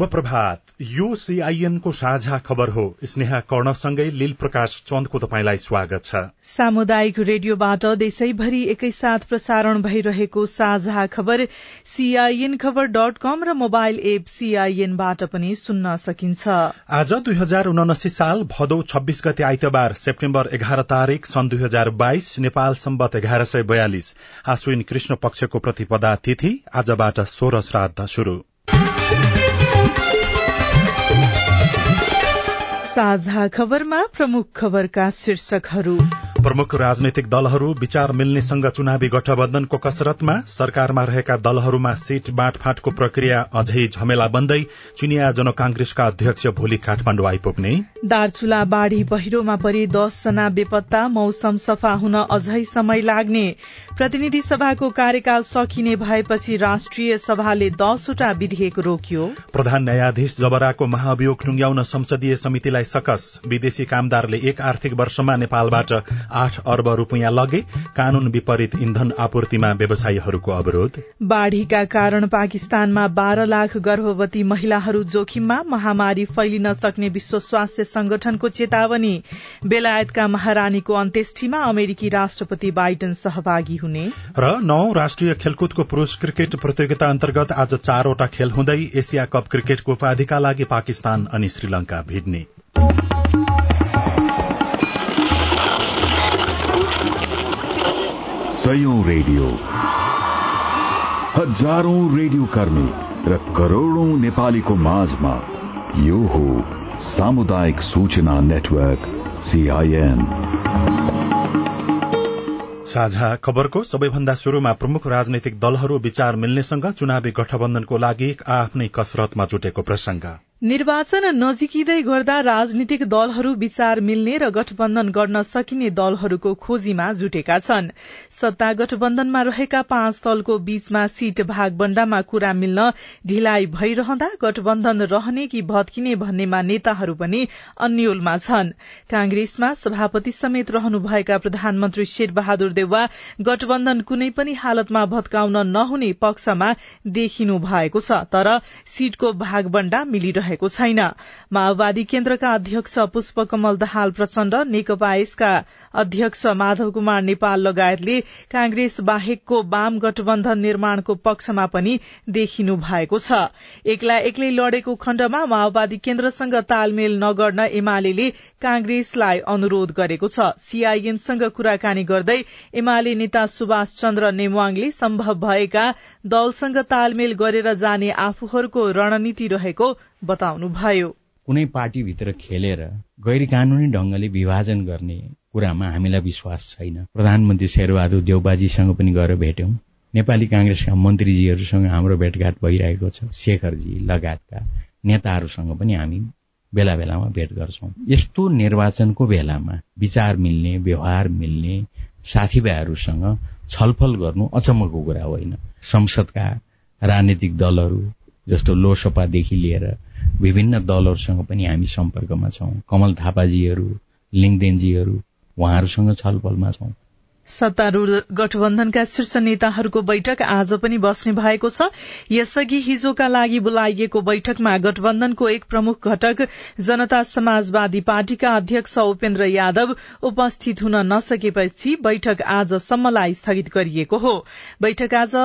शुभ प्रभात यो सीआईएनको साझा खबर हो। स्नेहा कर्णसँगै लील प्रकाश चन्दको तपाईँलाई स्वागत छ। सामुदायिक रेडियोबाट देशैभरि एकैसाथ प्रसारण भइरहेको साझा खबर सीआईएन खबर डट कम र मोबाइल एप सीआईएनबाट पनि सुन्न सकिन्छ। आज दुई हजार उनासी साल भदौ छब्बीस गते आइतबार सेप्टेम्बर एघार तारीक सन् दुई हजार बाइस नेपाल सम्बत एघार सय बयालिस। आश्विन कृष्ण पक्षको प्रतिपदा तिथि आजबाट सोह्र श्राद्ध शुरू साझा खबरमा प्रमुख खबरका शीर्षकहरू। प्रमुख राजनैतिक दलहरू विचार मिल्नेसँग चुनावी गठबन्धनको कसरतमा सरकारमा रहेका दलहरूमा सीट बाँडफाँटको प्रक्रिया अझै झमेला बन्दै चिनिया जनकांग्रेसका अध्यक्ष भोलि काठमाडौँ आइपुग्ने। दार्चुला बाढ़ी पहिरोमा परि दसजना बेपत्ता मौसम सफा हुन अझै समय लाग्ने। प्रतिनिधि सभाको कार्यकाल सकिने भएपछि राष्ट्रिय सभाले दसवटा विधेयक रोक्यो। प्रधान न्यायाधीश जबराको महाभियोग टुंग्याउन संसदीय समितिलाई सकस। विदेशी कामदारले एक आर्थिक वर्षमा नेपालबाट आठ अर्ब रूपियाँ लगे। कानून विपरीत इन्धन आपूर्तिमा व्यवसायीहरूको अवरोध। बाढ़ीका कारण पाकिस्तानमा बाह्र लाख गर्भवती महिलाहरू जोखिममा महामारी फैलिन सक्ने विश्व स्वास्थ्य संगठनको चेतावनी। बेलायतका महारानीको अन्त्येष्टिमा अमेरिकी राष्ट्रपति बाइडन सहभागी हुने? र नौ राष्ट्रिय खेलकुदको पुरूष क्रिकेट प्रतियोगिता अन्तर्गत आज चारवटा खेल हुँदै एसिया कप क्रिकेटको उपाधिका लागि पाकिस्तान अनि श्रीलंका भिड्ने। रेडियो। हजारौं रेडियो कर्मी र करोड़ौं नेपालीको माझमा यो हो सामुदायिक सूचना नेटवर्क सीआईएन साझा खबरको सबैभन्दा शुरूमा प्रमुख राजनैतिक दलहरू विचार मिल्नेसँग चुनावी गठबन्धनको लागि आफ्नै कसरतमा जुटेको प्रसंग निर्वाचन नजिकिँदै गर्दा राजनीतिक दलहरू विचार मिल्ने र गठबन्धन गर्न सकिने दलहरूको खोजीमा जुटेका छन्। सत्ता गठबन्धनमा रहेका पाँच दलको बीचमा सीट भागबण्डामा कुरा मिल्न ढिलाइ भइरहँदा गठबन्धन रहने कि भत्किने भन्नेमा नेताहरू पनि अन्यलमा छन्। कांग्रेसमा सभापति समेत रहनुभएका प्रधानमन्त्री शेरबहादुर देउवा गठबन्धन कुनै पनि हालतमा भत्काउन नहुने पक्षमा देखिनु भएको छ तर सीटको भागबण्डा मिलिरहे रहेको छैन। माओवादी केन्द्रका अध्यक्ष पुष्पकमल दाहाल प्रचण्ड नेकपा यसका अध्यक्ष माधव कुमार नेपाल लगायतले कांग्रेस बाहेकको वाम गठबन्धन निर्माणको पक्षमा पनि देखिनु भएको छ। एक्ला एक्लै लडेको खण्डमा माओवादी केन्द्रसँग तालमेल नगर्न एमाले कांग्रेसलाई अनुरोध गरेको छ। सीआईएनसँग कुराकानी गर्दै एमाले नेता सुभाष चन्द्र नेवाङले सम्भव भएका दलसँग तालमेल गरेर जाने आफूहरूको रणनीति रहेको बताउनुभयो। कुनै पार्टीभित्र खेलेर गैर कानूनी ढंगले विभाजन गर्ने कुरामा हामीलाई विश्वास छैन। प्रधानमन्त्री शेरबहादुर देउबाजीसँग पनि गएर भेट्यौं। नेपाली कांग्रेसका मन्त्रीजीहरूसँग हाम्रो भेटघाट भइरहेको छ। शेखरजी लगायतका नेताहरूसँग पनि हामी बेला बेलामा भेट गर्छौं। यस्तो निर्वाचनको बेलामा विचार मिल्ने व्यवहार मिल्ने साथीभाइहरूसँग छलफल गर्नु अचम्मको कुरा होइन। संसदका राजनीतिक दलहरू जस्तो लोकसभादेखि लिएर विभिन्न दलहरूसँग पनि हामी सम्पर्कमा छौं। कमल थापाजीहरू लिङदेनजीहरू उहाँहरूसँग छलफलमा छौं। सत्तारूढ़ गठबन्धनका शीर्ष नेताहरूको बैठक आज पनि बस्ने भएको छ। यसअघि हिजोका लागि बोलाइएको बैठकमा गठबन्धनको एक प्रमुख घटक जनता समाजवादी पार्टीका अध्यक्ष उपेन्द्र यादव उपस्थित हुन नसकेपछि बैठक आजसम्मलाई स्थगित गरिएको हो। बैठक आज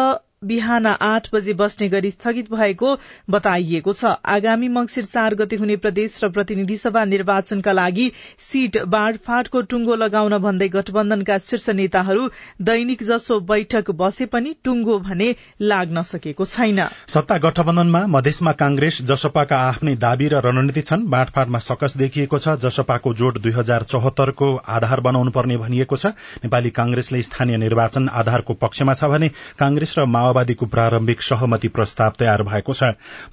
बिहान आठ बजे बस्ने गरी स्थगित भएको बताइएको छ। आगामी मंगिर चार गते हुने प्रदेश र प्रतिनिधि सभा निर्वाचनका लागि सीट बाँडफाँटको टुंगो लगाउन भन्दै गठबन्धनका शीर्ष नेताहरू दैनिक जसो बैठक बसे पनि टुंगो भने लाग्न सकेको छैन। सत्ता गठबन्धनमा मधेसमा कांग्रेस जसपाका आफ्नै दावी र रणनीति छन् बाँडफाँटमा सकस देखिएको छ जसपाको जोड दुई हजार चौहत्तरको आधार बनाउनु पर्ने भनिएको छ। नेपाली कांग्रेसले स्थानीय निर्वाचन आधारको पक्षमा छ भने कांग्रेस र माओवादीको प्रारम्भिक सहमति प्रस्ताव तयार भएको छ।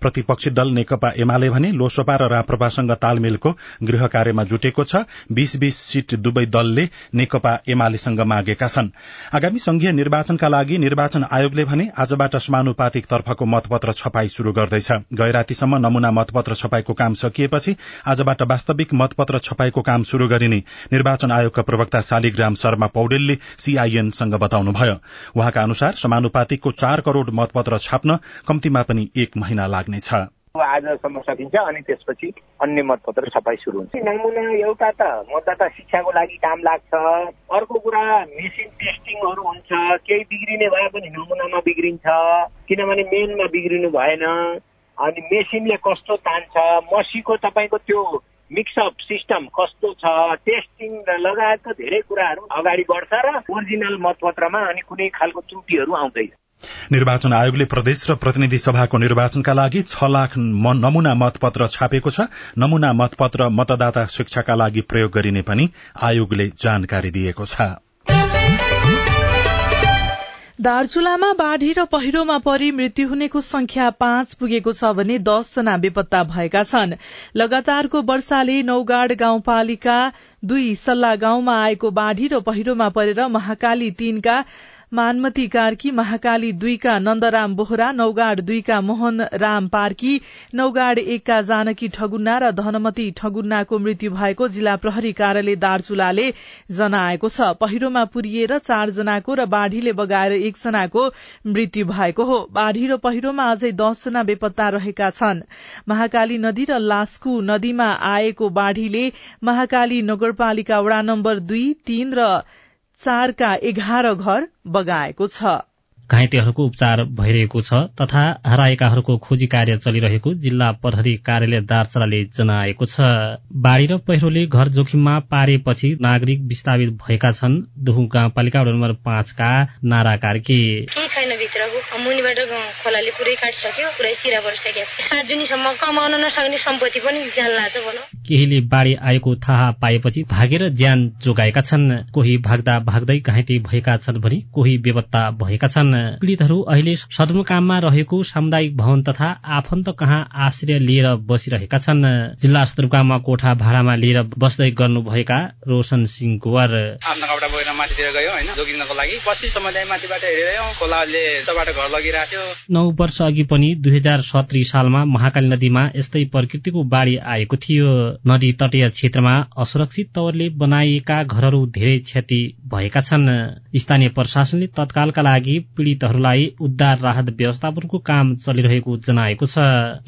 प्रतिपक्षी दल नेकपा एमाले भने लोसपा र राप्रपासँग तालमेलको गृह कार्यमा जुटेको छ। बीस बीस सीट दुवै दलले नेकपा एमालेसँग मागेका छन्। आगामी संघीय निर्वाचनका लागि निर्वाचन आयोगले भने आजबाट समानुपातिक तर्फको मतपत्र छपाई शुरू गर्दैछ। गैरातीसम्म नमूना मतपत्र छपाईको काम सकिएपछि आजबाट वास्तविक मतपत्र छपाईको काम शुरू गरिने निर्वाचन आयोगका प्रवक्ता शालिग्राम शर्मा पौडेलले सीआईएनसँग बताउनुभयो। उहाँका अनुसार समानुपातिकको चार करोड़ मतपत्र छाप्न कम्तीमा पनि एक महिना लाग्नेछ। आजसम्म सकिन्छ अनि त्यसपछि अन्य मतपत्र छपाई सुरु हुन्छ। नमुना एउटा त मतदाता शिक्षाको लागि काम लाग्छ अर्को कुरा मेसिन टेस्टिङहरू हुन्छ केही बिग्रिने भए पनि नमुनामा बिग्रिन्छ किनभने मेनमा बिग्रिनु भएन अनि मेसिनले कस्तो तान्छ मसीको तपाईँको त्यो मिक्सअप सिस्टम कस्तो छ टेस्टिङ लगायतका धेरै कुराहरू अगाडि बढ्छ र ओरिजिनल मतपत्रमा अनि कुनै खालको त्रुटिहरू आउँदैन। निर्वाचन आयोगले प्रदेश र प्रतिनिधि सभाको निर्वाचनका लागि छ लाख नमूना मतपत्र छापेको छ। नमूना मतपत्र मतदाता शिक्षाका लागि प्रयोग गरिने पनि आयोगले जानकारी दिएको छ। दार्चुलामा बाढ़ी र पहिरोमा परि मृत्यु हुनेको संख्या पाँच पुगेको छ भने दसजना बेपत्ता भएका छन्। लगातारको वर्षाले नौगाड गाउँपालिका दुई सल्लाह गाउँमा आएको बाढ़ी र पहिरोमा परेर महाकाली तीनका मानमती कार्की महाकाली दुईका नन्दराम बोहरा नौगाड दुईका मोहन राम पार्की नौगाड एकका जानकी ठगुन्ना र धनमती ठगुन्नाको मृत्यु भएको जिल्ला प्रहरी कार्यालय दार्चुलाले जनाएको छ। पहिरोमा पुरिएर चारजनाको र बाढ़ीले बगाएर एकजनाको मृत्यु भएको हो। बाढ़ी र पहिरोमा अझै दसजना बेपत्ता रहेका छन्। महाकाली नदी र लास्कु नदीमा आएको बाढ़ीले महाकाली नगरपालिका वडा नम्बर दुई तीन र चारका एघार घर बगाएको छ। घाइतेहरूको उपचार भइरहेको छ तथा हराएकाहरूको खोजी कार्य चलिरहेको जिल्ला प्रहरी कार्यालय दार्चलाले जनाएको छ। बाढ़ी र पहिरोले घर जोखिममा पारेपछि नागरिक विस्थापित भएका छन्। दुहु गाउँपालिका वडा नम्बर पाँचका नारा कार्की। केही छैन भित्रको मुनिबाट खोलाले पुरै काटिसक्यो पुरै सिरा परिसकेको छ। सात जुनीसम्म कमाउन नसक्ने सम्पत्ति पनि भनौँ। केहीले बाढ़ी आएको थाहा पाएपछि भागेर ज्यान जोगाएका छन्। कोही भाग्दा भाग्दै घाइते भएका छन् भने कोही बेपत्ता भएका छन्। पीड़ितहरू अहिले सदरमुकाममा रहेको सामुदायिक भवन तथा आफन्त कहाँ आश्रय लिएर बसिरहेका छन्। जिल्ला सदरमुकाममा कोठा भाडामा लिएर बस्दै गर्नुभएका रोशन सिंह कुवर। आफ्नो बोकेर माथितिर गयो होइन? जोगिनको लागि। पछि समुदाय माथिबाट हेरेर खोलाले घर लगिरहेको नौ वर्ष अघि पनि दुई हजार सत्री सालमा महाकाली नदीमा यस्तै प्रकृतिको बाढ़ी आएको थियो। नदी तटीय क्षेत्रमा असुरक्षित तवरले बनाइएका घरहरू धेरै क्षति भएका छन्। स्थानीय प्रशासनले तत्कालका लागि पीड़ितहरूलाई उद्धार राहत व्यवस्थापनको काम चलिरहेको जनाएको छ।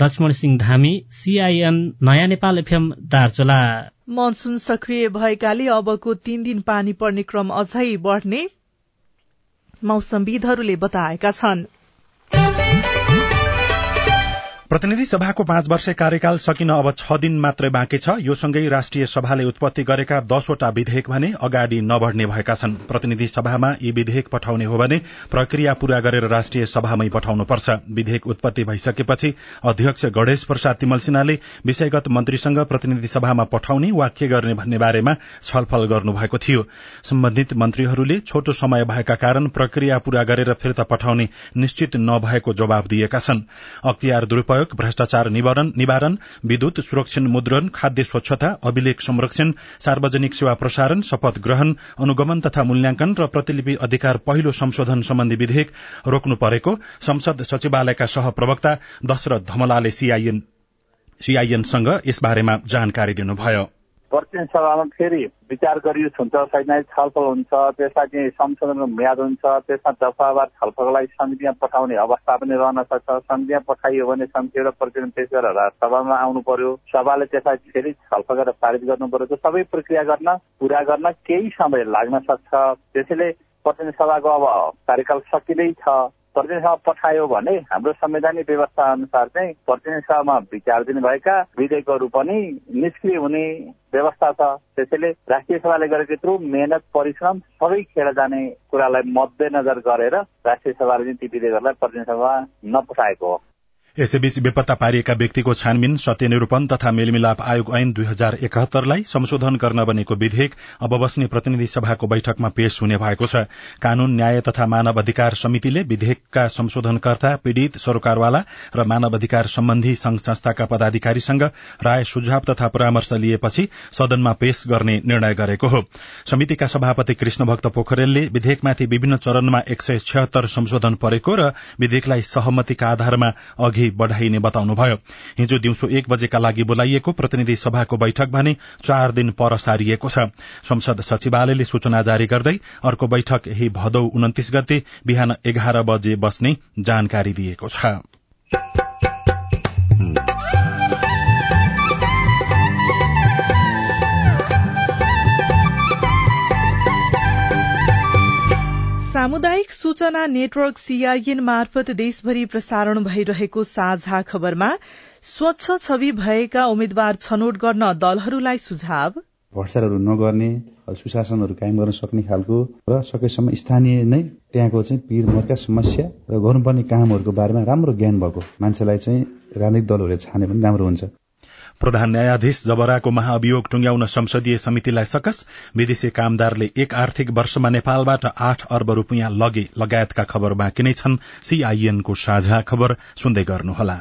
लक्ष्मण सिंह धामी सीआईएन नयाँ नेपाल एफएम दार्चुला। मनसून सक्रिय भएकाले अबको तीन दिन पानी पर्ने क्रम अझै बढ़ने मौसमविदहरूले बताएका छन्। प्रतिनिधि सभाको पाँच वर्ष कार्यकाल सकिन अब छ दिन मात्रै बाँकी छ। यो सँगै राष्ट्रिय सभाले उत्पत्ति गरेका दसवटा विधेयक भने अगाडि नबढ़ने भएका छन्। प्रतिनिधि सभामा यी विधेयक पठाउने हो भने प्रक्रिया पूरा गरेर राष्ट्रिय सभामै पठाउनुपर्छ। विधेयक उत्पत्ति भइसकेपछि अध्यक्ष गणेश प्रसाद तिमल सिन्हाले विषयगत मन्त्रीसँग प्रतिनिधि सभामा पठाउने वा के गर्ने भन्ने बारेमा छलफल गर्नुभएको थियो। सम्बन्धित मन्त्रीहरूले छोटो समय भएका कारण प्रक्रिया पूरा गरेर फिर्ता पठाउने निश्चित नभएको जवाब दिएका छन्। दुरूपयोग भ्रष्टाचार निवारण विद्युत सुरक्षण मुद्रण खाद्य स्वच्छता अभिलेख संरक्षण सार्वजनिक सेवा प्रसारण शपथ ग्रहण अनुगमन तथा मूल्याङ्कन र प्रतिलिपि अधिकार पहिलो संशोधन सम्बन्धी विधेयक रोक्नु परेको संसद सचिवालयका सहप्रवक्ता दशरथ धमलाले सीआईएनसँग यसबारेमा जानकारी दिनुभयो। प्रतिनिधि सभामा फेरि विचार गरियो हुन्छ छैन छलफल हुन्छ त्यसलाई चाहिँ संशोधनको म्याद हुन्छ त्यसमा दफावार छलफलको लागि समितिमा पठाउने अवस्था पनि रहन सक्छ। समितिमा पठाइयो भने समितिबाट प्रतिनिधि पेश गरेर सभामा आउनु पर्यो। सभाले त्यसलाई फेरि छलफल गरेर पारित गर्नु पर्यो। त्यो सबै प्रक्रिया गर्न पुरा गर्न केही समय लाग्न सक्छ। त्यसैले प्रतिनिधि सभाको अब कार्यकाल सकिँदै छ। प्रतिनिधि सभा पठायो भने हाम्रो संवैधानिक व्यवस्था अनुसार चाहिँ प्रतिनिधि सभामा विचार दिनुभएका विधेयकहरू पनि निष्क्रिय हुने व्यवस्था छ। त्यसैले राष्ट्रिय सभाले गरेको यत्रो मेहनत परिश्रम सबै खेर जाने कुरालाई मध्यनजर गरेर राष्ट्रिय सभाले ती विधेयकहरूलाई प्रतिनिधि सभा नपठाएको हो। यसैबीच बेपत्ता पारिएका व्यक्तिको छानबिन सत्यनिरूपण तथा मेलमिलाप आयोग ऐन दुई हजार एकहत्तरलाई संशोधन गर्न बनेको विधेयक अब बस्ने प्रतिनिधि सभाको बैठकमा पेश हुने भएको छ। कानून न्याय तथा मानव अधिकार समितिले विधेयकका संशोधनकर्ता पीड़ित सरोकारवाला र मानव अधिकार सम्बन्धी संघ संस्थाका पदाधिकारीसँग राय सुझाव तथा परामर्श लिएपछि सदनमा पेश गर्ने निर्णय गरेको हो। समितिका सभापति कृष्ण भक्त पोखरेलले विधेयकमाथि विभिन्न चरणमा एक संशोधन परेको र विधेयकलाई सहमतिका आधारमा अघि अघि बढ़ाइने बताउनुभयो। हिजो दिउँसो एक बजेका लागि बोलाइएको प्रतिनिधि सभाको बैठक भने चार दिन पर सारिएको छ। संसद सचिवालयले सूचना जारी गर्दै अर्को बैठक यही भदौ उन्तिस गते बिहान एघार बजे बस्ने जानकारी दिएको छ। सामुदायिक सूचना नेटवर्क सीआईएन मार्फत देशभरि प्रसारण भइरहेको साझा खबरमा स्वच्छ छवि भएका उम्मेद्वार छनौट गर्न दलहरूलाई सुझाव। भ्रष्टाचारहरू नगर्ने सुशासनहरू कायम गर्न सक्ने खालको र सकेसम्म स्थानीय नै त्यहाँको चाहिँ पीर मर्का समस्या र गर्नुपर्ने कामहरूको बारेमा राम्रो ज्ञान भएको मान्छेलाई चाहिँ राजनैतिक दलहरूले छाने पनि राम्रो हुन्छ। प्रधान न्यायाधीश जबराको महाअभियोग टुंग्याउन संसदीय समितिलाई सकस। विदेशी कामदारले एक आर्थिक वर्षमा नेपालबाट आठ अर्ब रूपियाँ लगे लगायतका खबर बाँकी नै छन्। सीआईएनको साझा खबर सुन्दै गर्नुहोला।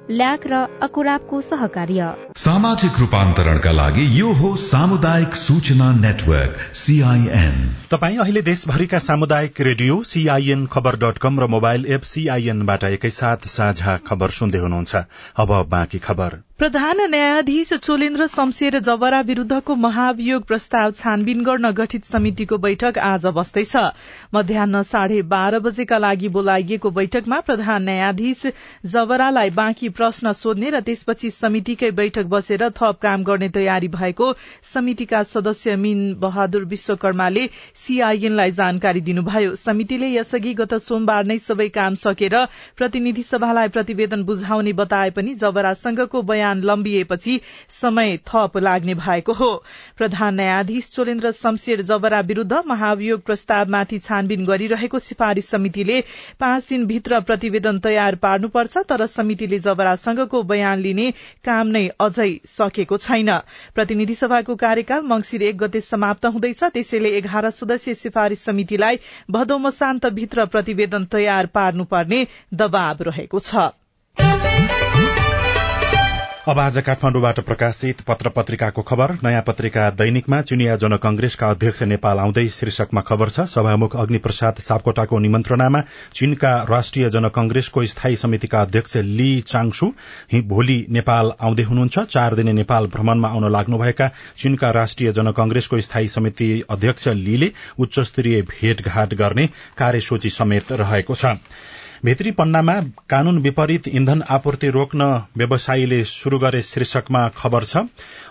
ल्याक र अकुराबको सहकार्य। सामाजिक रूपान्तरणका लागि यो हो सामुदायिक सूचना नेटवर्क सीआईएन तपाई अहिले देशभरिका सामुदायिक radio CIN Khabar dot com र मोबाइल एप सीआईएनबाट एकैसाथ साझा खबर सुन्दै हुनुहुन्छ। अब बाँकी खबर। प्रधान न्यायाधीश चोलेन्द्र शमशेर जबरा विरूद्धको महाभियोग प्रस्ताव छानबिन गर्न गठित समितिको बैठक आज बस्दैछ मध्याह साढे बाह्र बजेका लागि बोलाइएको बैठकमा प्रधान न्यायाधीश जबरालाई बाँकी प्रश्न सोध्ने र त्यसपछि समितिकै बैठक बसेर थप काम गर्ने तयारी भएको समितिका सदस्य मीन बहादुर विश्वकर्माले सीआईएनलाई जानकारी दिनुभयो। समितिले यसअघि गत सोमबार नै सबै काम सकेर प्रतिनिधि सभालाई प्रतिवेदन बुझाउने बताए पनि जबरासँगको बयान अभियान लम्बिएपछि समय थप लाग्ने भएको हो। प्रधान न्यायाधीश चोलेन्द्र शमशेर जबरा विरूद्ध महाभियोग प्रस्तावमाथि छानबिन गरिरहेको सिफारिश समितिले पाँच दिनभित्र प्रतिवेदन तयार पार्नुपर्छ तर समितिले जबरासँगको बयान लिने काम नै अझै सकेको छैन। प्रतिनिधि सभाको कार्यकाल मंगिर एक गते समाप्त हुँदैछ। त्यसैले एघार सदस्यीय सिफारिश समितिलाई भदौ मसान्तभित्र प्रतिवेदन तयार पार्नुपर्ने दबाव रहेको छ। अब आज काठमाडौँबाट प्रकाशित पत्र पत्रिकाको खबर। नयाँ पत्रिका दैनिकमा चुनिया जनकंग्रेसका अध्यक्ष नेपाल आउँदै शीर्षकमा खबर छ। सभामुख अग्निप्रसाद सापकोटाको निमन्त्रणामा चीनका राष्ट्रिय जनकंग्रेसको स्थायी समितिका अध्यक्ष ली चाङसु भोलि नेपाल आउँदै हुनुहुन्छ। चार दिने नेपाल भ्रमणमा आउन लाग्नुभएका चीनका राष्ट्रिय जनकंग्रेसको स्थायी समिति अध्यक्ष लीले उच्च स्तरीय भेटघाट गर्ने कार्यसूची समेत रहेको छ। भित्री पन्नामा कानून विपरीत इन्धन आपूर्ति रोक्न व्यवसायीले शुरू गरे शीर्षकमा खबर छ।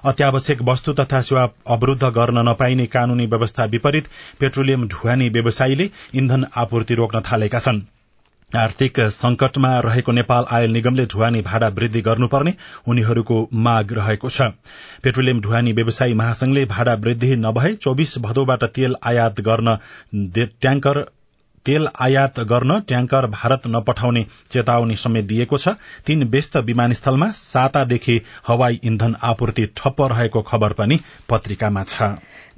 अत्यावश्यक वस्तु तथा सेवा अवरूद्ध गर्न नपाइने कानूनी व्यवस्था विपरीत पेट्रोलियम ढुवानी व्यवसायीले इन्धन आपूर्ति रोक्न थालेका छन्। आर्थिक संकटमा रहेको नेपाल आयल निगमले ढुवानी भाडा वृद्धि गर्नुपर्ने उनीहरूको माग रहेको छ। पेट्रोलियम ढुवानी व्यवसायी महासंघले भाडा वृद्धि नभए चौविस भदौबाट तेल आयात गर्न ट्याङ्कर तेल आयात गर्न ट्याङ्कर भारत नपठाउने चेतावनी समेत दिएको छ। तीन व्यस्त विमानस्थलमा सातादेखि हवाई इन्धन आपूर्ति ठप्प रहेको खबर पनि पत्रिकामा छ।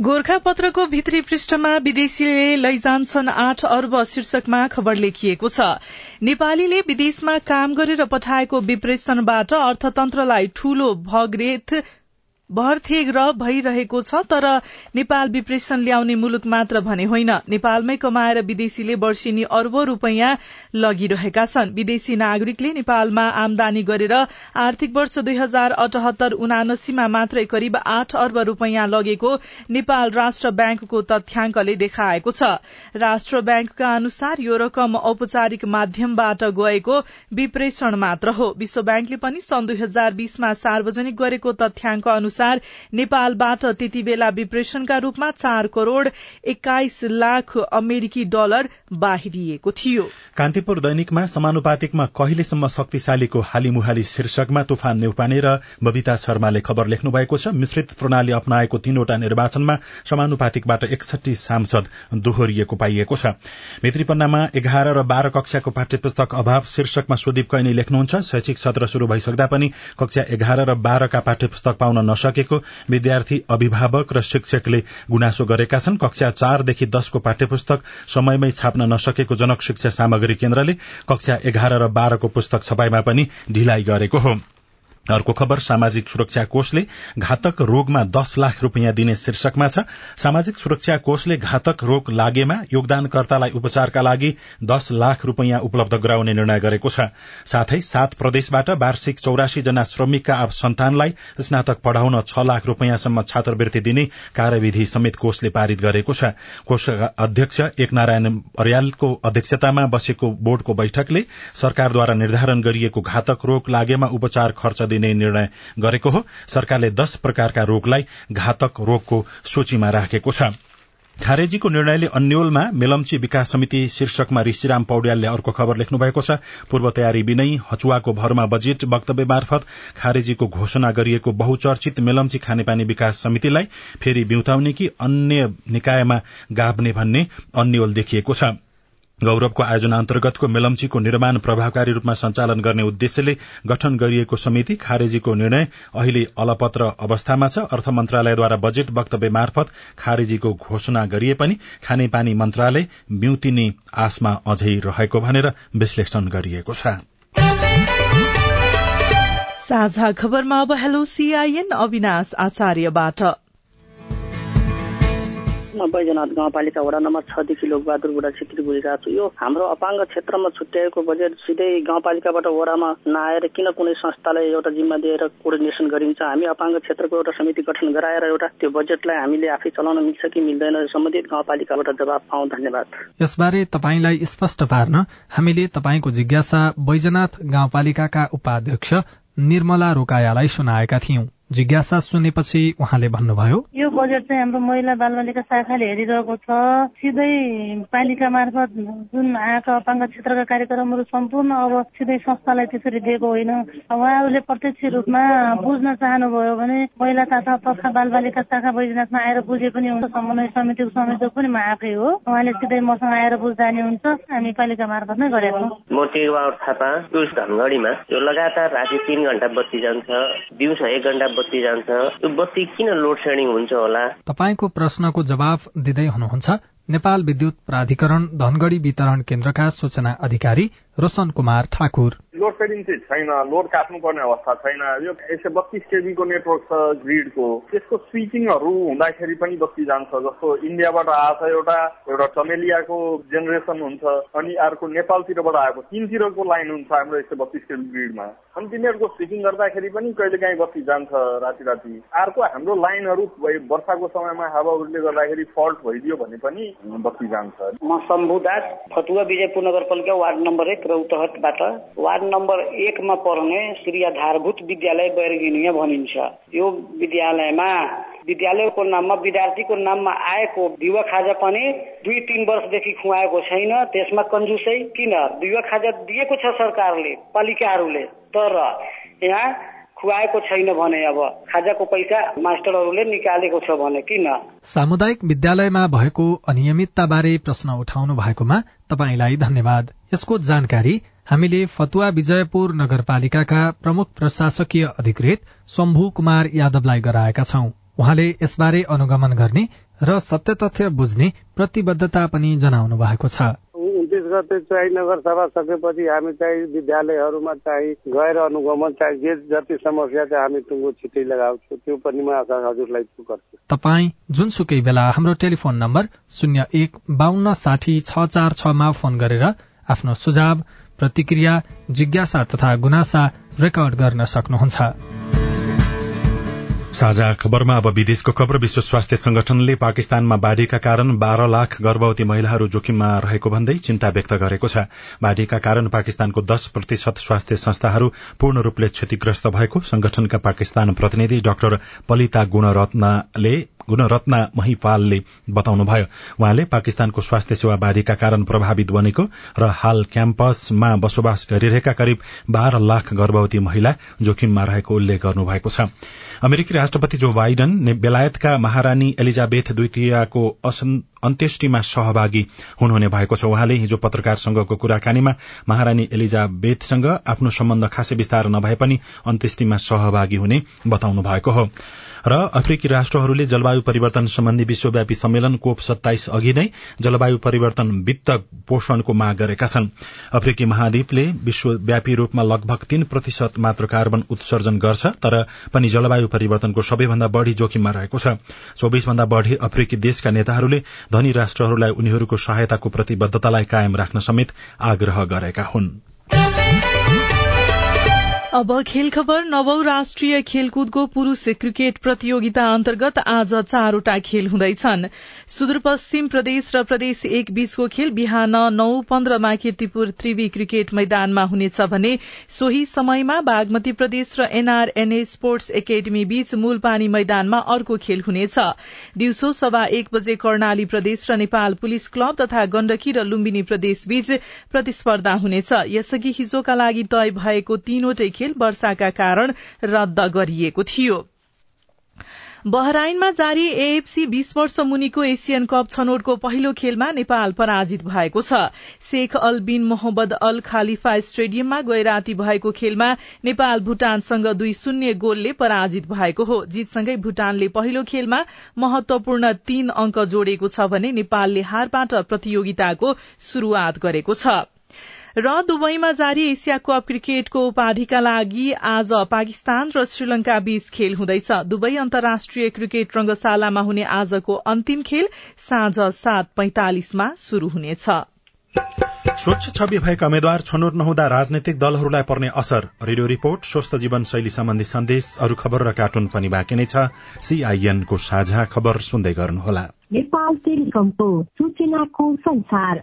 गोर्खा पत्रको भित्री पृष्ठमा विदेशीले लैजान्छन् आठ अर्ब शीर्षकमा खबर लेखिएको छ। नेपालीले विदेशमा काम गरेर पठाएको विप्रेषणबाट अर्थतन्त्रलाई ठूलो भगरेथ भरथेग्र भइरहेको छ तर नेपाल विप्रेषण ल्याउने मुलुक मात्र भने होइन। नेपालमै कमाएर विदेशीले वर्षेनी अर्बौं रूपियाँ लगिरहेका छन्। विदेशी नागरिकले नेपालमा आमदानी गरेर आर्थिक वर्ष दुई हजार अठहत्तर उनासीमा मात्रै करिब आठ अर्ब रूपियाँ लगेको नेपाल राष्ट्र ब्याङ्कको तथ्याङ्कले देखाएको छ। राष्ट्र ब्याङ्कका अनुसार यो रकम औपचारिक माध्यमबाट गएको विप्रेषण मात्र हो। विश्व ब्याङ्कले पनि सन् दुई हजार बीसमा सार्वजनिक गरेको तथ्याङ्क अनुसार नेपालबाट त्यति बेला विप्रेषणका रूपमा चार करोड़ एक्काइस लाख अमेरिकी डलर बाहिरिएको थियो। कान्तिपुर दैनिकमा समानुपातिकमा कहिलेसम्म शक्तिशालीको हालीमुहाली शीर्षकमा तुफान नेउपाने र बबिता शर्माले खबर लेख्नु भएको छ मिश्रित प्रणाली अप्नाएको तीनवटा निर्वाचनमा समानुपातिकबाट एकसठी सांसद दोहोरिएको पाइएको छ। भित्रीपन्नामा एघार र बाह्र कक्षाको पाठ्यपुस्तक अभाव शीर्षकमा सुदीप कैनी लेख्नुहुन्छ शैक्षिक सत्र शुरू भइसक्दा पनि कक्षा एघार र बाह्रका पाठ्यपुस्तक पाउन नसकेको विद्यार्थी अभिभावक र शिक्षकले गुनासो गरेका छन्। कक्षा चारदेखि दशको पाठ्यपुस्तक समयमै छाप्न नसकेको जनक शिक्षा सामग्री केन्द्रले कक्षा एघार र बाह्रको पुस्तक छपाईमा पनि ढिलाइ गरेको हो। अर्को खबर सामाजिक सुरक्षा कोषले घातक रोगमा दश लाख रूपियाँ दिने शीर्षकमा छ सामाजिक सुरक्षा कोषले घातक रोग लागेमा योगदानकर्तालाई उपचारका लागि दश लाख रूपियाँ उपलब्ध गराउने निर्णय गरेको छ। साथै सात प्रदेशबाट वार्षिक चौरासी जना श्रमिकका सन्तानलाई स्नातक पढ़ाउन छ लाख रूपियाँसम्म छात्रवृत्ति दिने कार्यविधि समेत कोषले पारित गरेको छ। कोषका अध्यक्ष एकनारायण अर्यालको अध्यक्षतामा बसेको बोर्डको बैठकले सरकारद्वारा निर्धारण गरिएको घातक रोग लागेमा उपचार खर्च दिने निर्णय गरेको हो। सरकारले दश प्रकारका रोगलाई घातक रोगको सूचीमा राखेको छ। खारेजीको निर्णयले अन्यलमा मेलम्ची विकास समिति शीर्षकमा ऋषिराम पौड्यालले अर्को खबर लेख्नु भएको छ। पूर्व तयारी बिनै हचुवाको भरमा बजेट वक्तव्य मार्फत खारेजीको घोषणा गरिएको बहुचर्चित मेलम्ची खानेपानी विकास समितिलाई फेरि बिउताउने कि अन्य निकायमा गाभ्ने भन्ने अन्यल देखिएको छ। गौरवको आयोजना अन्तर्गतको मेलम्चीको निर्माण प्रभावकारी रूपमा सञ्चालन गर्ने उद्देश्यले गठन गरिएको समिति खारेजीको निर्णय अहिले अलपत्र अवस्थामा छ। अर्थ मन्त्रालयद्वारा बजेट वक्तव्य मार्फत खारेजीको घोषणा गरिए पनि खानेपानी मन्त्रालय ब्युतिने आशमा अझै रहेको भनेर विश्लेषण गरिएको छ। साझा खबरमा अब हेलो सीआईएन अविनाश आचार्यबाट। म बैजनाथ गाउँपालिका वडा नम्बर छदेखि लोकबहादुर बुढा छेत्री बोलिरहेको छु। यो हाम्रो अपाङ्ग क्षेत्रमा छुट्याएको बजेट सिधै गाउँपालिकाबाट वडामा नआएर किन कुनै संस्थालाई एउटा जिम्मा दिएर कोर्डिनेसन गरिन्छ? हामी अपाङ्ग क्षेत्रको एउटा समिति गठन गराएर एउटा त्यो बजेटलाई हामीले आफै चलाउन मिल्छ कि मिल्दैन सम्बन्धित गाउँपालिकाबाट जवाब पाउँ। धन्यवाद। यसबारे तपाईँलाई स्पष्ट पार्न हामीले तपाईँको जिज्ञासा बैजनाथ गाउँपालिकाका उपाध्यक्ष निर्मला रोकायालाई सुनाएका थियौं। जिज्ञासा सुनेपछि उहाँले भन्नुभयो यो बजेट चाहिँ हाम्रो महिला बालबालिका शाखाले हेरिरहेको छ। सिधै पालिका मार्फत जुन आएका अपाङ्ग क्षेत्रका कार्यक्रमहरू सम्पूर्ण अब सिधै संस्थालाई त्यसरी दिएको होइन। उहाँहरूले प्रत्यक्ष रूपमा बुझ्न चाहनुभयो भने महिला तथा तथा बालबालिका शाखा बैजनाथमा आएर बुझे पनि हुन्छ। समन्वय समितिको संयोजक पनि म आफै हो। उहाँले सिधै मसँग आएर बुझ्दा नि हुन्छ। हामी पालिका मार्फत नै गरेको म टेगबार थापा टुरिस्ट धनगढीमा। यो लगातार राति तिन घन्टा बत्ती जान्छ दिउँसो एक घन्टा बत्ती जान्छ। यो बत्ती किन लोड सेडिङ हुन्छ होला? तपाईँको प्रश्नको जवाब दिँदै हुनुहुन्छ। नेपाल विद्युत प्राधिकरण धनगढ़ी वितरण केन्द्रका सूचना अधिकारी रोशन कुमार ठाकुर। लोड सेडिङ चाहिँ छैन लोड काट्नुपर्ने अवस्था छैन। यो एक सय बत्तिस केबीको नेटवर्क छ ग्रिडको। त्यसको स्विचिङहरू हुँदाखेरि पनि बत्ती जान्छ जस्तो इन्डियाबाट आएको एउटा एउटा चमेलियाको जेनेरेसन हुन्छ अनि अर्को नेपालतिरबाट आएको तिनतिरको लाइन हुन्छ हाम्रो एक सय बत्तिस केबी ग्रिडमा। अनि तिनीहरूको स्विचिङ गर्दाखेरि पनि कहिले काहीँ बत्ती जान्छ राति राति। अर्को हाम्रो लाइनहरू वर्षाको समयमा हावाहरूले गर्दाखेरि फल्ट भइदियो भने पनि बत्ती जान्छ। म शम्भु दास फतुवा विजयपुर नगरपालिका वार्ड नम्बर एक। रौतहटबाट वार्ड नम्बर एकमा पर्ने श्री आधारभूत विद्यालय बैरगिनिया भनिन्छ। यो विद्यालयमा विद्यालयको नाममा विद्यार्थीको नाममा आएको दिवा खाजा पनि दुई तिन वर्षदेखि खुवाएको छैन। त्यसमा कन्जुसै किन? दिवा खाजा दिएको छ सरकारले पालिकाहरूले। तर यहाँ खुवाएको छैन भने अब खाजाको पैसा मास्टरहरूले निकालेको छ भने किन? सामुदायिक विद्यालयमा भएको अनियमितता बारे प्रश्न उठाउनु भएकोमा तपाईँलाई धन्यवाद। यसको जानकारी हामीले फतुवा विजयपुर नगरपालिकाका प्रमुख प्रशासकीय अधिकृत शम्भु कुमार यादवलाई गराएका छौं। उहाँले यसबारे अनुगमन गर्ने र सत्य तथ्य बुझ्ने प्रतिबद्धता पनि जनाउनु भएको छ। उन्तिस गते चाहिँ नगरसभा सकेपछि हामी चाहिँ विद्यालयहरूमा चाहिँ गएर अनुगमन चाहिँ जे जति समस्या चाहिँ हामी टुङ्गो छिटै लगाउँछौँ त्यो पनि म हजुरलाई गर्छु। तपाईँ जुनसुकै बेला हाम्रो टेलिफोन नम्बर शून्य एक बान्न साठी छ चार छमा फोन गरेर आफ्नो सुझाव प्रतिक्रिया जिज्ञासा तथा गुनासा रेकर्ड गर्न सक्नुहुन्छ। साझा खबरमा अब विदेशको खबर विश्व स्वास्थ्य संगठनले पाकिस्तानमा बाढ़ीका कारण बाह्र लाख गर्भवती महिलाहरू जोखिममा रहेको भन्दै चिन्ता व्यक्त गरेको छ। बाढ़ीका कारण पाकिस्तानको दश प्रतिशत स्वास्थ्य संस्थाहरू पूर्ण रूपले क्षतिग्रस्त भएको संगठनका पाकिस्तान प्रतिनिधि डाक्टर पलिता गुणरत्नले गुणरत्ना महिपालले बताउनुभयो। उहाँले पाकिस्तानको स्वास्थ्य सेवा बाढ़ीका कारण प्रभावित बनेको र हाल क्याम्पसमा बसोबास गरिरहेका करिब बाह्र लाख गर्भवती महिला जोखिममा रहेको उल्लेख गर्नुभएको छ। अमेरिकी राष्ट्रपति जो बाइडन बेलायतका महारानी एलिजाबेथ द्वितीयको अन्त्येष्टिमा सहभागी हुनुहुने भएको छ। उहाँले हिजो पत्रकारसँगको कुराकानीमा महारानी एलिजाबेथसँग आफ्नो सम्बन्ध खासै विस्तार नभए पनि अन्त्येष्टिमा सहभागी हुने बताउनु भएको हो। र अफ्रिकी राष्ट्रहरूले जलवायु परिवर्तन सम्बन्धी विश्वव्यापी सम्मेलन कोप सत्ताइस अघि नै जलवायु परिवर्तन वित्त पोषणको माग गरेका छन्। अफ्रिकी महाद्वीपले विश्वव्यापी रूपमा लगभग तीन प्रतिशत मात्र कार्बन उत्सर्जन गर्छ तर पनि जलवायु परिवर्तनको सबैभन्दा बढ़ी जोखिममा रहेको छ। चौबिस भन्दा बढ़ी अफ्रिकी देशका नेताहरूले धनी राष्ट्रहरूलाई उनीहरूको सहायताको प्रतिबद्धतालाई कायम राख्न समेत आग्रह गरेका हुन्। अब खेल खबर नवौ राष्ट्रिय खेलकुदको पुरूष क्रिकेट प्रतियोगिता अन्तर्गत आज चारवटा खेल हुँदैछन्। सुदूरपश्चिम प्रदेश र प्रदेश एक बीचको खेल बिहान नौ पन्ध्रमा किर्तिपुर त्रिवी क्रिकेट मैदानमा हुनेछ भने सोही समयमा बागमती प्रदेश र एनआरएनए स्पोर्ट्स एकाडेमी बीच मूलपानी मैदानमा अर्को खेल हुनेछ। दिउँसो सभा एक बजे कर्णाली प्रदेश र नेपाल पुलिस क्लब तथा गण्डकी र लुम्बिनी प्रदेश बीच प्रतिस्पर्धा हुनेछ। यसअघि हिजोका लागि तय भएको तीनवटै खेल वर्षाका कारण रद्द गरिएको थियो। बहराइनमा जारी एएफसी बीस वर्ष मुनिको एसियन कप छनौटको पहिलो खेलमा नेपाल पराजित भएको छ। Sheikh Al bin Mohammed Al Khalifa स्टेडियममा गैराती भएको खेलमा नेपाल भूटानसँग दुई शून्य गोलले पराजित भएको हो। जीतसँगै भूटानले पहिलो खेलमा महत्वपूर्ण तीन अंक जोडेको छ भने नेपालले हारबाट प्रतियोगिताको शुरूआत गरेको छ। र दुबईमा जारी एसिया कप क्रिकेटको उपाधिका लागि आज पाकिस्तान र श्रीलंका बीच खेल हुँदैछ। दुबई अन्तर्राष्ट्रिय क्रिकेट रंगशालामा हुने आजको अन्तिम खेल साँझ सात पैंतालिसमा शुरू हुनेछ। स्वच्छ छवि भएका उम्मेद्वार छनौट नहुँदा राजनैतिक दलहरूलाई पर्ने असर। रेडियो रिपोर्ट स्वस्थ जीवन शैली सम्बन्धी सन्देश अरू खबर र कार्टुन पनि बाँकी नै छ। सीआईएनको साझा खबर सुन्दै गर्नुहोला। नेपाल टेलिकमको सूचनाको संसार।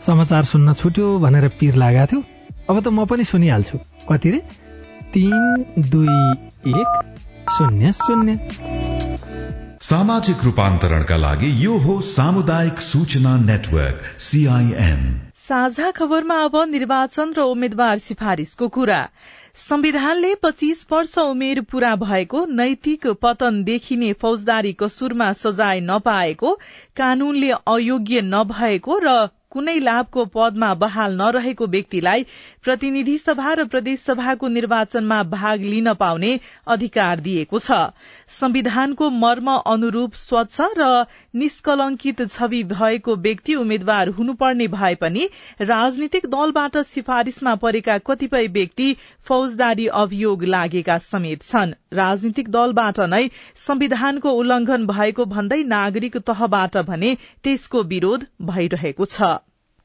समाचार सुन्न छुट्यो भनेर पिर लागेको थियो। अब त म पनि सुनिहाल्छु। कति रे? तिन दुई एक शून्य शून्य। सामाजिक रूपान्तरणका लागि यो हो सामुदायिक सूचना नेटवर्क सीआईएन साझा खबरमा अब निर्वाचन र उम्मेद्वार सिफारिशको कुरा। संविधानले पच्चीस वर्ष उमेर पूरा भएको नैतिक पतन देखिने फौजदारी कसुरमा सजाय नपाएको कानूनले अयोग्य नभएको र कुनै लाभको पदमा बहाल नरहेको व्यक्तिलाई प्रतिनिधि सभा र प्रदेश सभाको निर्वाचनमा भाग लिन पाउने अधिकार दिएको छ। संविधानको मर्म अनुरूप स्वच्छ र निष्कलंकित छवि भएको व्यक्ति उम्मेद्वार हुनुपर्ने भए पनि राजनीतिक दलबाट सिफारिशमा परेका कतिपय व्यक्ति फौजदारी अभियोग लागेका समेत छन्। राजनीतिक दलबाट नै संविधानको उल्लंघन भएको भन्दै नागरिक तहबाट भने त्यसको विरोध भइरहेको छ।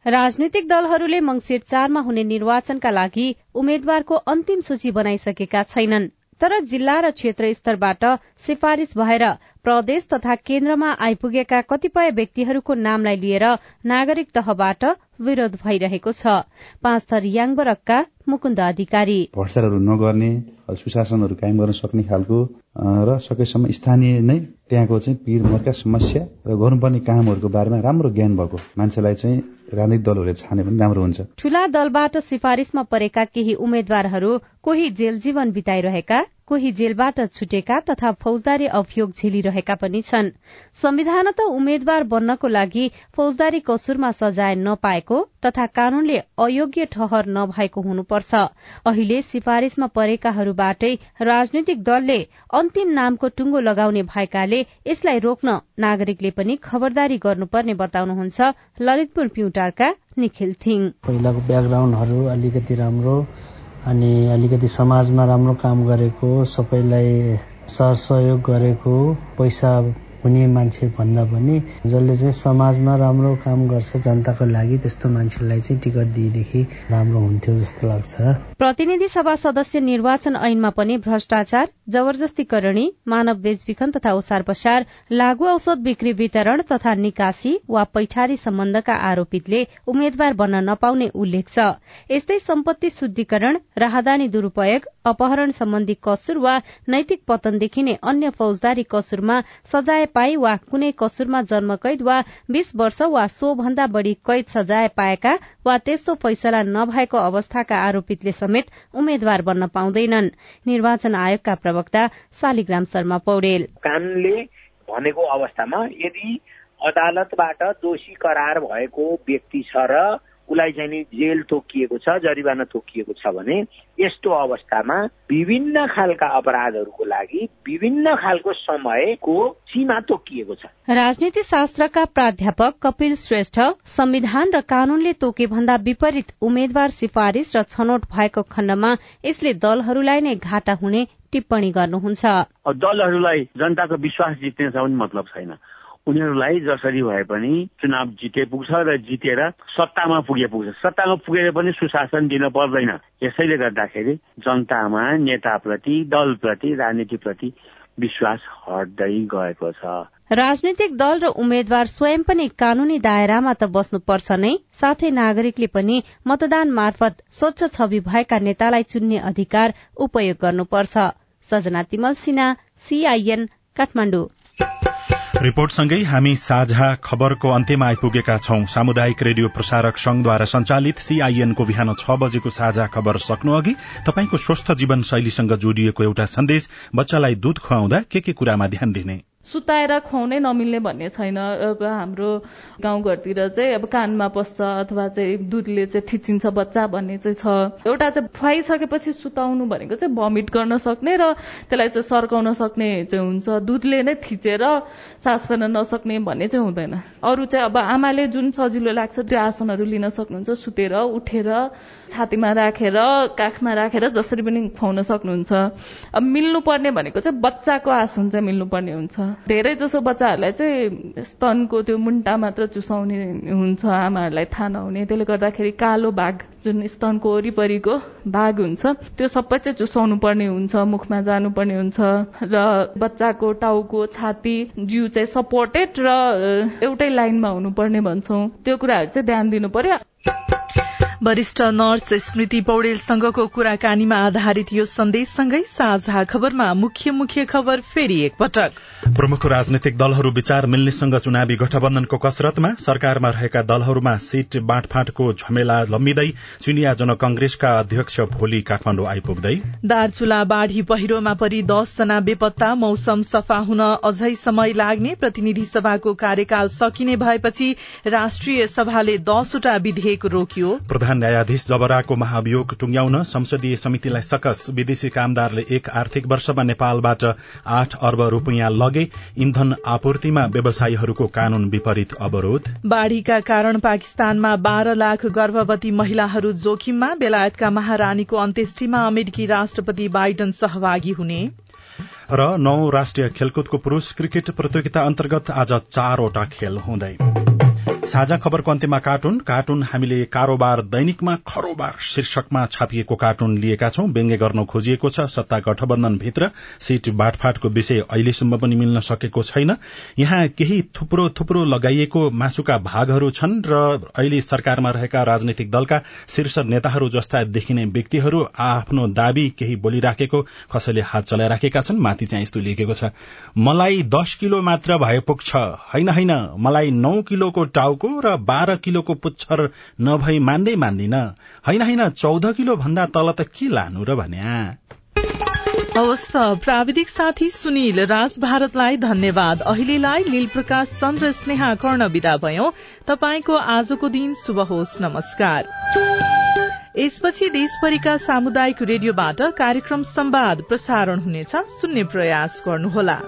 राजनैतिक दलहरूले मंगिर चारमा हुने निर्वाचनका लागि उम्मेद्वारको अन्तिम सूची बनाइसकेका छैनन्। तर जिल्ला र क्षेत्र स्तरबाट सिफारिश भएर प्रदेश तथा केन्द्रमा आइपुगेका कतिपय व्यक्तिहरूको नामलाई लिएर नागरिक तहबाट विरोध भइरहेको छ। पाँच थर याङबरकका मुकुन्द अधिकारी। भ्रष्टाचारहरू नगर्ने सुशासनहरू कायम गर्न सक्ने खालको र सकेसम्म स्थानीय नै त्यहाँको चाहिँ पीर मर्का समस्या र गर्नुपर्ने कामहरूको बारेमा राम्रो ज्ञान भएको मान्छेलाई चाहिँ राजनीतिक दलहरूले छाने पनि राम्रो हुन्छ। ठूला दलबाट सिफारिशमा परेका केही उम्मेद्वारहरू कोही जेल जीवन बिताइरहेका कोही जेलबाट छुटेका तथा फौजदारी अभियोग झेलिरहेका पनि छन्। संविधान त उम्मेद्वार बन्नको लागि फौजदारी कसुरमा सजाय नपाएको तथा कानूनले अयोग्य ठहर नभएको हुनुपर्छ। अहिले सिफारिशमा परेकाहरूबाटै राजनैतिक दलले अन्तिम नामको टुङ्गो लगाउने भएकाले यसलाई रोक्न नागरिकले पनि खबरदारी गर्नुपर्ने बताउनुहुन्छ ललितपुर प्युटारका निखिल थिङ। पहिलाको ब्याकग्राउन्डहरू अलिकति राम्रो अनि अलिकति समाजमा राम्रो काम गरेको सबैलाई सहयोग गरेको पैसा हुने मान्छे भन्दा पनि जसले चाहिँ समाजमा राम्रो काम गर्छ जनताको लागि त्यस्तो मान्छेलाई चाहिँ टिकट दिएदेखि राम्रो हुन्थ्यो जस्तो लाग्छ। प्रतिनिधि सभा सदस्य निर्वाचन ऐनमा पनि भ्रष्टाचार जबरजस्तीकरणी मानव बेचबिखन तथा ओसार पसार लागू औषध बिक्री वितरण तथा निकासी वा पैठारी सम्बन्धका आरोपितले उम्मेद्वार बन्न नपाउने उल्लेख छ। यस्तै सम्पत्ति शुद्धिकरण राहदानी दुरूपयोग अपहरण सम्बन्धी कसुर वा नैतिक पतन देखिने अन्य फौजदारी कसुरमा सजाय पाई वा कुनै कसुरमा जन्म कैद वा बीस वर्ष वा सो भन्दा बढ़ी कैद सजाय पाएका वा त्यस्तो फैसला नभएको अवस्थाका आरोपितले समेत उम्मेद्वार बन्न पाउँदैनन्। निर्वाचन आयोगका प्रवक्ता शालिग्राम शर्मा पौडेल। कानूनले भनेको अवस्थामा यदि अदालतबाट दोषी करार भएको व्यक्ति छ र उसलाई चाहिँ नि जेल तोकिएको छ जरिवाना तोकिएको छ भने यस्तो अवस्थामा विभिन्न खालका अपराधहरूको लागि विभिन्न खालको समयको सीमा तोकिएको छ। राजनीति शास्त्रका प्राध्यापक कपिल श्रेष्ठ संविधान र कानूनले तोके भन्दा विपरीत उम्मेद्वार सिफारिश र छनौट भएको खण्डमा यसले दलहरूलाई नै घाटा हुने टिप्पणी गर्नुहुन्छ। दलहरूलाई जनताको विश्वास जित्ने मतलब छैन। उनीहरूलाई जसरी भए पनि चुनाव जिते पुग्छ र जितेर सत्तामा पुगे पुग्छ। सत्तामा पुगेर पनि सुशासन दिन पर्दैन। यसैले गर्दाखेरि जनतामा नेताप्रति दलप्रति राजनीतिप्रति विश्वास हट्दै गएको छ। राजनैतिक दल र उम्मेद्वार स्वयं पनि कानूनी दायरामा त बस्नुपर्छ नै। साथै नागरिकले पनि मतदान मार्फत स्वच्छ छवि भएका नेतालाई चुन्ने अधिकार उपयोग गर्नुपर्छ। सजना तिमल सिन्हा सीआईएन काठमाडौँ। रिपोर्टसँगै हामी साझा खबरको अन्त्यमा आइपुगेका छौं। सामुदायिक रेडियो प्रसारक संघद्वारा संचालित सीआईएनको बिहान छ बजेको साझा खबर सक्नु अघि तपाईँको स्वस्थ जीवन शैलीसँग जोडिएको एउटा सन्देश बच्चालाई दूध खुवाउँदा के के कुरामा ध्यान दिने? सुताएर खुवाउनै नमिल्ने भन्ने छैन। अब हाम्रो गाउँघरतिर चाहिँ अब कानमा पस्छ अथवा चाहिँ दुधले चाहिँ थिचिन्छ बच्चा भन्ने चाहिँ छ। एउटा चाहिँ खुवाइसकेपछि सुताउनु भनेको चाहिँ भमिट गर्न सक्ने र त्यसलाई चाहिँ सर्काउन सक्ने चाहिँ हुन्छ। दुधले नै थिचेर सास फेर्न नसक्ने भन्ने चाहिँ हुँदैन। अरू चाहिँ अब आमाले जुन सजिलो लाग्छ त्यो आसनहरू लिन सक्नुहुन्छ। सुतेर उठेर छातीमा राखेर काखमा राखेर जसरी पनि खुवाउन सक्नुहुन्छ। अब मिल्नुपर्ने भनेको चाहिँ बच्चाको आसन चाहिँ मिल्नुपर्ने हुन्छ। धेरै जसो बच्चाहरूलाई चाहिँ स्तनको त्यो मुन्टा मात्र चुसाउने हुन्छ आमाहरूलाई थाहा नहुने। त्यसले गर्दाखेरि कालो भाग जुन स्तनको वरिपरिको भाग हुन्छ त्यो सबै चाहिँ चुसाउनु पर्ने हुन्छ मुखमा जानुपर्ने हुन्छ र बच्चाको टाउको छाती जिउ चाहिँ सपोर्टेड र एउटै लाइनमा हुनुपर्ने भन्छौँ। त्यो कुराहरू चाहिँ ध्यान दिनु पर्यो। वरिष्ठ नर्स स्मृति पौडेलसँगको कुराकानीमा आधारित यो सन्देशसँगै साझा खबरमा मुख्य मुख्य खबर फेरि एकपटक। प्रमुख राजनैतिक दलहरू विचार मिल्नेसँग चुनावी गठबन्धनको कसरतमा सरकारमा रहेका दलहरूमा सीट बाँडफाँटको झमेला लम्बिँदै चिनिया जनकंग्रेसका अध्यक्ष भोलि काठमाडौँ आइपुग्दै। दार्चुला बाढ़ी पहिरोमा परि दसजना बेपत्ता मौसम सफा हुन अझै समय लाग्ने प्रतिनिधि सभाको कार्यकाल सकिने भएपछि राष्ट्रिय सभाले दसवटा विधेयक रोकियो। प्रधान न्यायाधीश जबराको महाभियोग टुंग्याउन संसदीय समितिलाई सकस विदेशी कामदारले एक आर्थिक वर्षमा नेपालबाट आठ अर्ब रूपियाँ लगे इन्धन आपूर्तिमा व्यवसायीहरूको कानून विपरीत अवरोध। बाढ़ीका कारण पाकिस्तानमा बाह्र लाख गर्भवती महिलाहरू जोखिममा बेलायतका महारानीको अन्त्येष्टिमा अमेरिकी राष्ट्रपति बाइडन सहभागी हुने। र नौ राष्ट्रिय खेलकुदको पुरूष क्रिकेट प्रतियोगिता अन्तर्गत आज चारवटा खेल हुँदै। साझा खबरको अन्त्यमा कार्टुन। कार्टुन हामीले कारोबार दैनिकमा खरोबार शीर्षकमा छापिएको कार्टुन लिएका छौं। व्यङ्ग्य गर्न खोजिएको छ। सत्ता गठबन्धनभित्र सीट बाँडफाँटको विषय अहिलेसम्म पनि मिल्न सकेको छैन। यहाँ केही थुप्रो थुप्रो लगाइएको मासुका भागहरू छन् र अहिले सरकारमा रहेका राजनैतिक दलका शीर्ष नेताहरू जस्ता देखिने व्यक्तिहरू आफ्नो दावी केही बोलिराखेको कसैले हात चलाइराखेका छन् माथि चाहिँ यस्तो लेखेको छ। मलाई दश किलो मात्र भए पुग्छ। होइन होइन। मलाई नौ किलोको टाउको र बाह्र किलोको पुच्छर नभई मान्दै मान्दिन। होइन होइन चौध किलो भन्दा तल त के लानु र भन्या? हवस् प्राविधिक साथी सुनिल राज भारतलाई धन्यवाद। अहिलेलाई लील प्रकाश चन्द्र स्नेहा कर्ण विदा भयो। तपाईँको आजको दिन शुभ होस् नमस्कार। यसपछि देशभरिका सामुदायिक रेडियोबाट कार्यक्रम संवाद प्रसारण हुनेछ। सुन्ने प्रयास गर्नुहोला।